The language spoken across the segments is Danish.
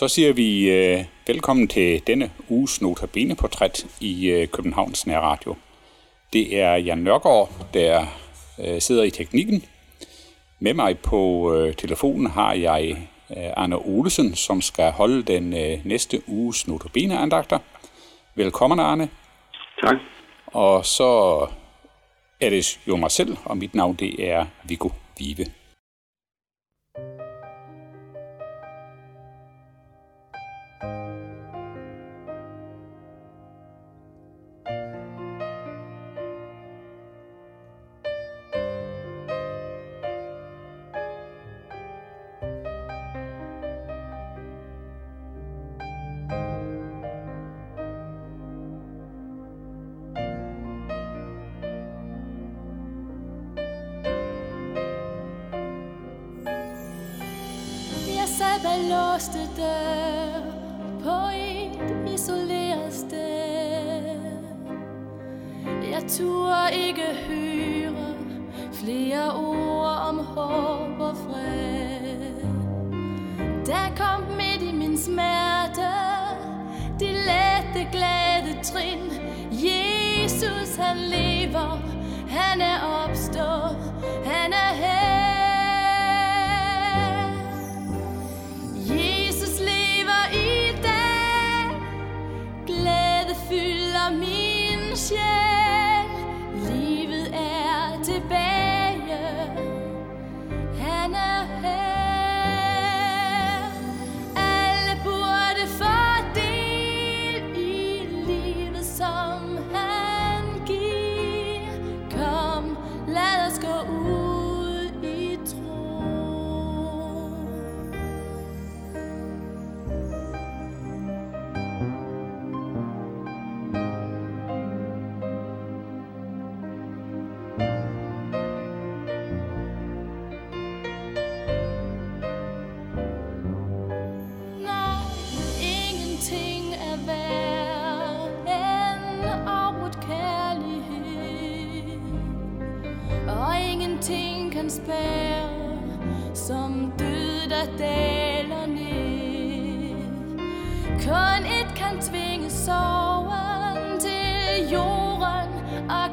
Så siger vi øh, velkommen til denne uges Notabene-portræt i øh, Københavns Nærradio. Det er Jan Nørgaard, der øh, sidder i teknikken. Med mig på øh, telefonen har jeg øh, Arne Olesen, som skal holde den øh, næste uges Notabene-andagter. Velkommen, Arne. Tak. Og så er det jo mig selv, og mit navn det er Viggo Vive. Låste dør på et isoleret sted. Jeg turde ikke høre flere ord om håb og fred. Der kom midt i min smerte de lette glade trin. Jesus han lever, han er opstået, min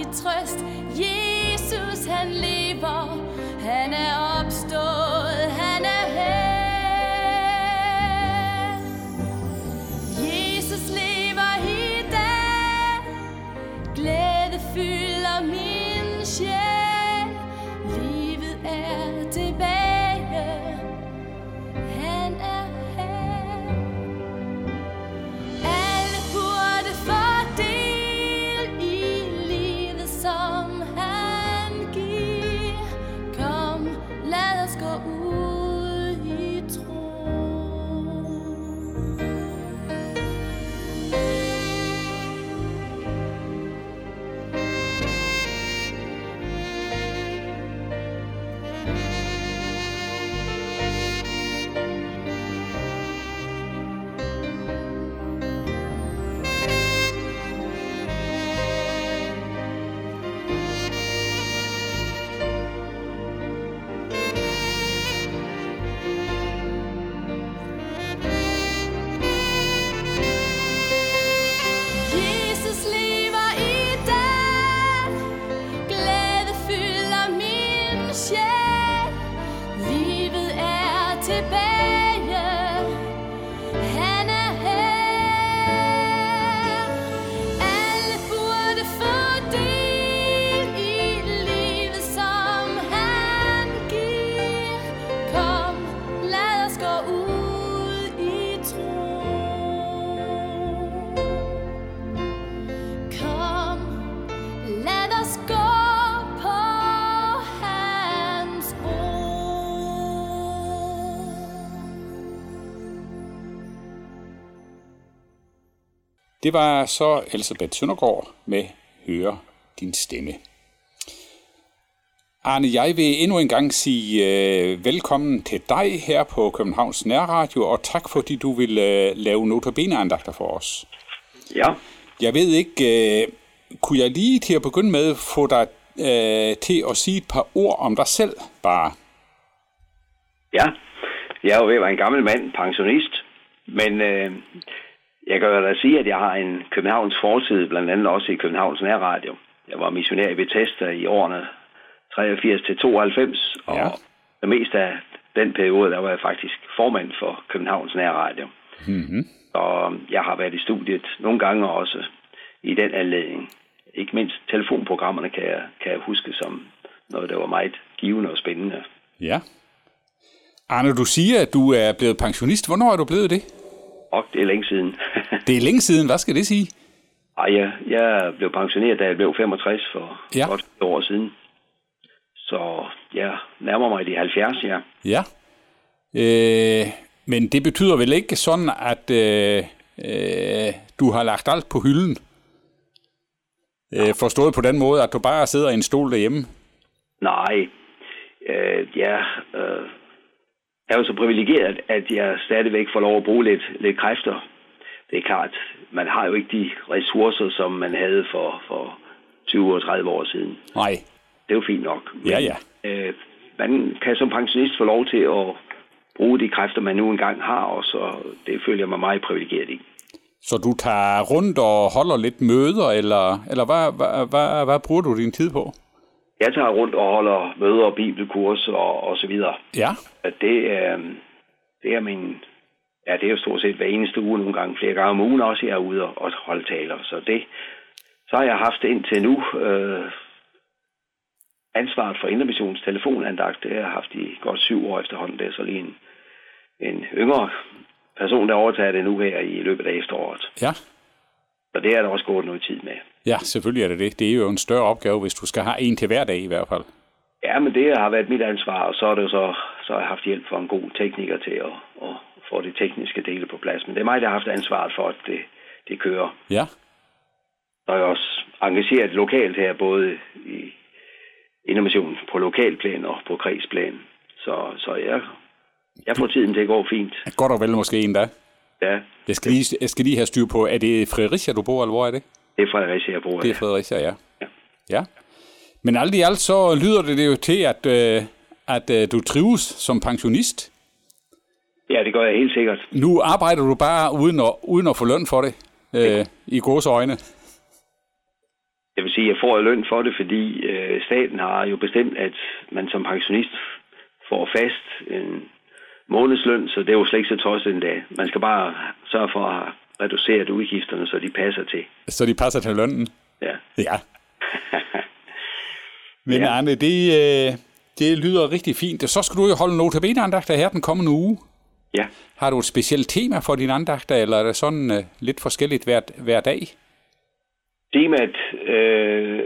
og give trøst. Jesus han lever, han er Det var så Elisabeth Søndergaard med Høre din stemme. Arne, jeg vil endnu en gang sige øh, velkommen til dig her på Københavns Nærradio, og tak fordi du vil øh, lave notabene-andagter for os. Ja, Jeg ved ikke, øh, kunne jeg lige til at begynde med få dig øh, til at sige et par ord om dig selv, bare? Ja, jeg er jo en gammel mand, pensionist, Men øh, jeg kan jo da sige, at jeg har en Københavns fortid, blandt andet også i Københavns Nærradio. Jeg var missionær i Bethesda i årene 83 til 92, og Ja. det meste af den periode, der var jeg faktisk formand for Københavns Nærradio. Mm-hmm. Og jeg har været i studiet nogle gange også i den anledning. Ikke mindst telefonprogrammerne kan jeg, kan jeg huske som noget, der var meget givende og spændende. Ja. Arne, du siger, at du er blevet pensionist. Hvornår er du blevet det? Og det er længe siden. Det er længe siden. Hvad skal det sige? Ej, jeg, jeg blev pensioneret, da jeg blev 65 for Ja. godt et år siden. Så jeg nærmer mig de 70, ja. Ja. Øh, men det betyder vel ikke sådan, at øh, øh, du har lagt alt på hylden? Øh, forstået på den måde, at du bare sidder i en stol derhjemme? Nej, øh, ja, øh, jeg er jo så privilegeret, at jeg stadigvæk får lov at bruge lidt, lidt kræfter. Det er klart, man har jo ikke de ressourcer, som man havde for, for 20 og 30 år siden. Nej. Det er jo fint nok. Ja, ja. Øh, man kan som pensionist få lov til at bruge de kræfter, man nu engang har, og så det føler jeg mig meget privilegeret i. Så du tager rundt og holder lidt møder, eller, eller hvad, hvad, hvad, hvad bruger du din tid på? Jeg tager rundt og holder møder og bibelkurs og, og så videre. Ja. At det, er, det er min... Ja, det er jo stort set hver eneste uge, nogle gange flere gange om ugen også, jeg er ude og, og holde taler. Så det, så har jeg haft indtil nu øh, ansvaret for Indermissions telefonandagt. Det har jeg haft i godt syv år efterhånden. Det er så lige en, en yngre person, der overtager det nu her i løbet af efteråret. Ja. Så det er der også gået noget tid med. Ja, selvfølgelig er det det. Det er jo en større opgave, hvis du skal have en til hver dag i hvert fald. Ja, men det har været mit ansvar, og så er det så, så har jeg haft hjælp fra en god tekniker til at, at få de tekniske dele på plads. Men det er mig, der har haft ansvaret for, at det, det kører. Ja. Er jeg også engageret lokalt her, både i innovation på lokalplan og på kredsplan. Så, så jeg, jeg får tiden til at gå fint. Godt og vel måske en dag. Ja, Jeg skal lige, jeg skal lige have styr på, er det Fredericia, du bor, eller hvor er det? det er Fredericia, jeg bruger. Det er Fredericia, ja. Ja. Ja. Men alt i alt så lyder det jo til, at, øh, at øh, du trives som pensionist. Ja, det gør jeg helt sikkert. Nu arbejder du bare uden at, uden at få løn for det, øh, i gode øjne. Jeg vil sige, at jeg får løn for det, fordi øh, staten har jo bestemt, at man som pensionist får fast en månedsløn, så det er jo slet ikke så tosset en dag. Man skal bare sørge for at have reduceret udgifterne, så de passer til. Så de passer til lønnen. Ja. Ja. Men Ja. Arne, det, øh, det lyder rigtig fint. Så skal du jo holde notabene-andagter her den kommende uge. ja. Har du et specielt tema for dine andagter, eller er det sådan øh, lidt forskelligt hver, hver dag? Temaet, øh,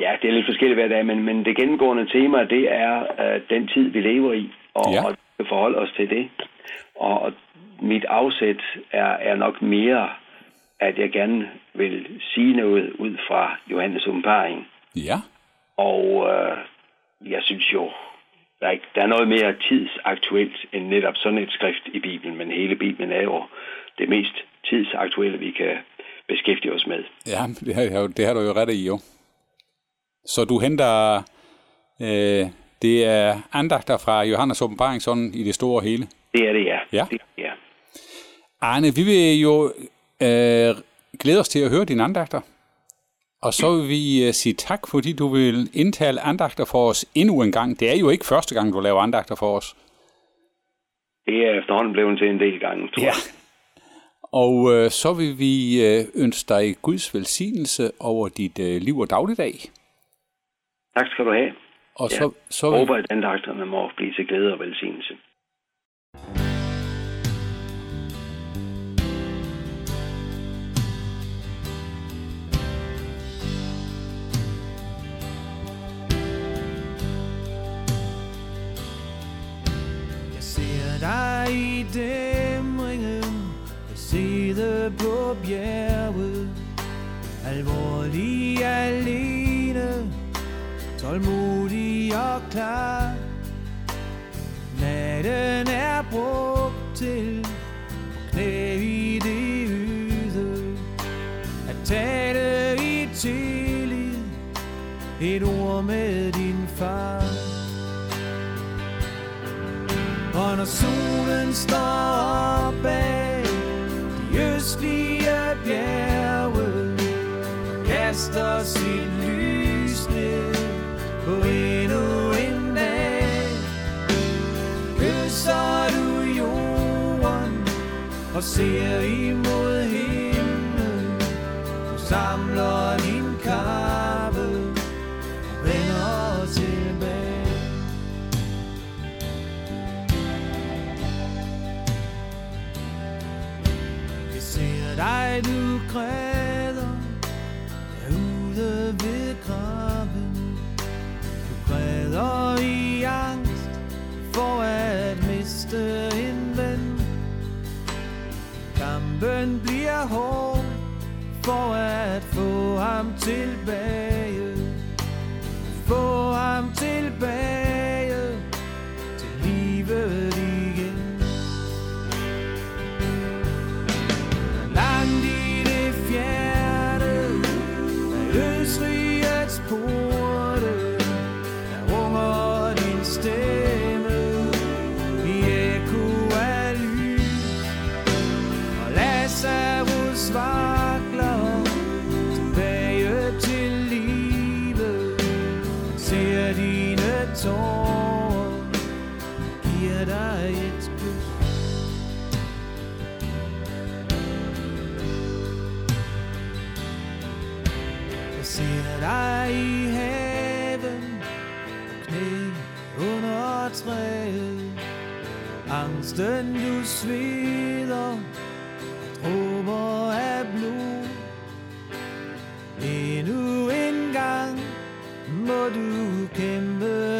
ja, det er lidt forskelligt hver dag, men, men det gennemgående tema, det er øh, den tid, vi lever i, og, Ja. og skal forholde os til det. Og, mit afsæt er, er nok mere, at jeg gerne vil sige noget ud fra Johannes åbenbaring. Ja. Og øh, jeg synes jo, der er, ikke, der er noget mere tidsaktuelt end netop sådan et skrift i Bibelen, men hele Bibelen er jo det mest tidsaktuelle, vi kan beskæftige os med. Ja, det har, det har du jo ret i, jo. Så du henter, øh, det er andagter fra Johannes åbenbaring sådan i det store hele. Det er det, ja. Ja. Det, ja. Arne, vi vil jo øh, glæde os til at høre dine andagter. Og så vil vi øh, sige tak, fordi du vil indtale andagter for os endnu en gang. Det er jo ikke første gang, du laver andagter for os. Det er efterhånden blevet til en del gange, tror jeg. Og øh, så vil vi øh, ønske dig Guds velsignelse over dit øh, liv og dagligdag. Tak skal du have. Og Ja. så, så Jeg vil, håber, at andagterne må blive til glæde og velsignelse. Jeg ser dig i dæmringen Jeg sidder på bjerget Alvorlig alene tålmodig og klar. Natten er brugt til knæ i det yde, at tale i tillid, et ord med din far. Og når solen står op af de østlige bjerge, kaster sin lys krydser du jorden og ser imod himlen. Du samler din kappe og vender tilbage. Jeg ser dig, du græder for at få ham tilbage. træet. Angsten du svider Dråber af blod. Endnu en gang må du kæmpe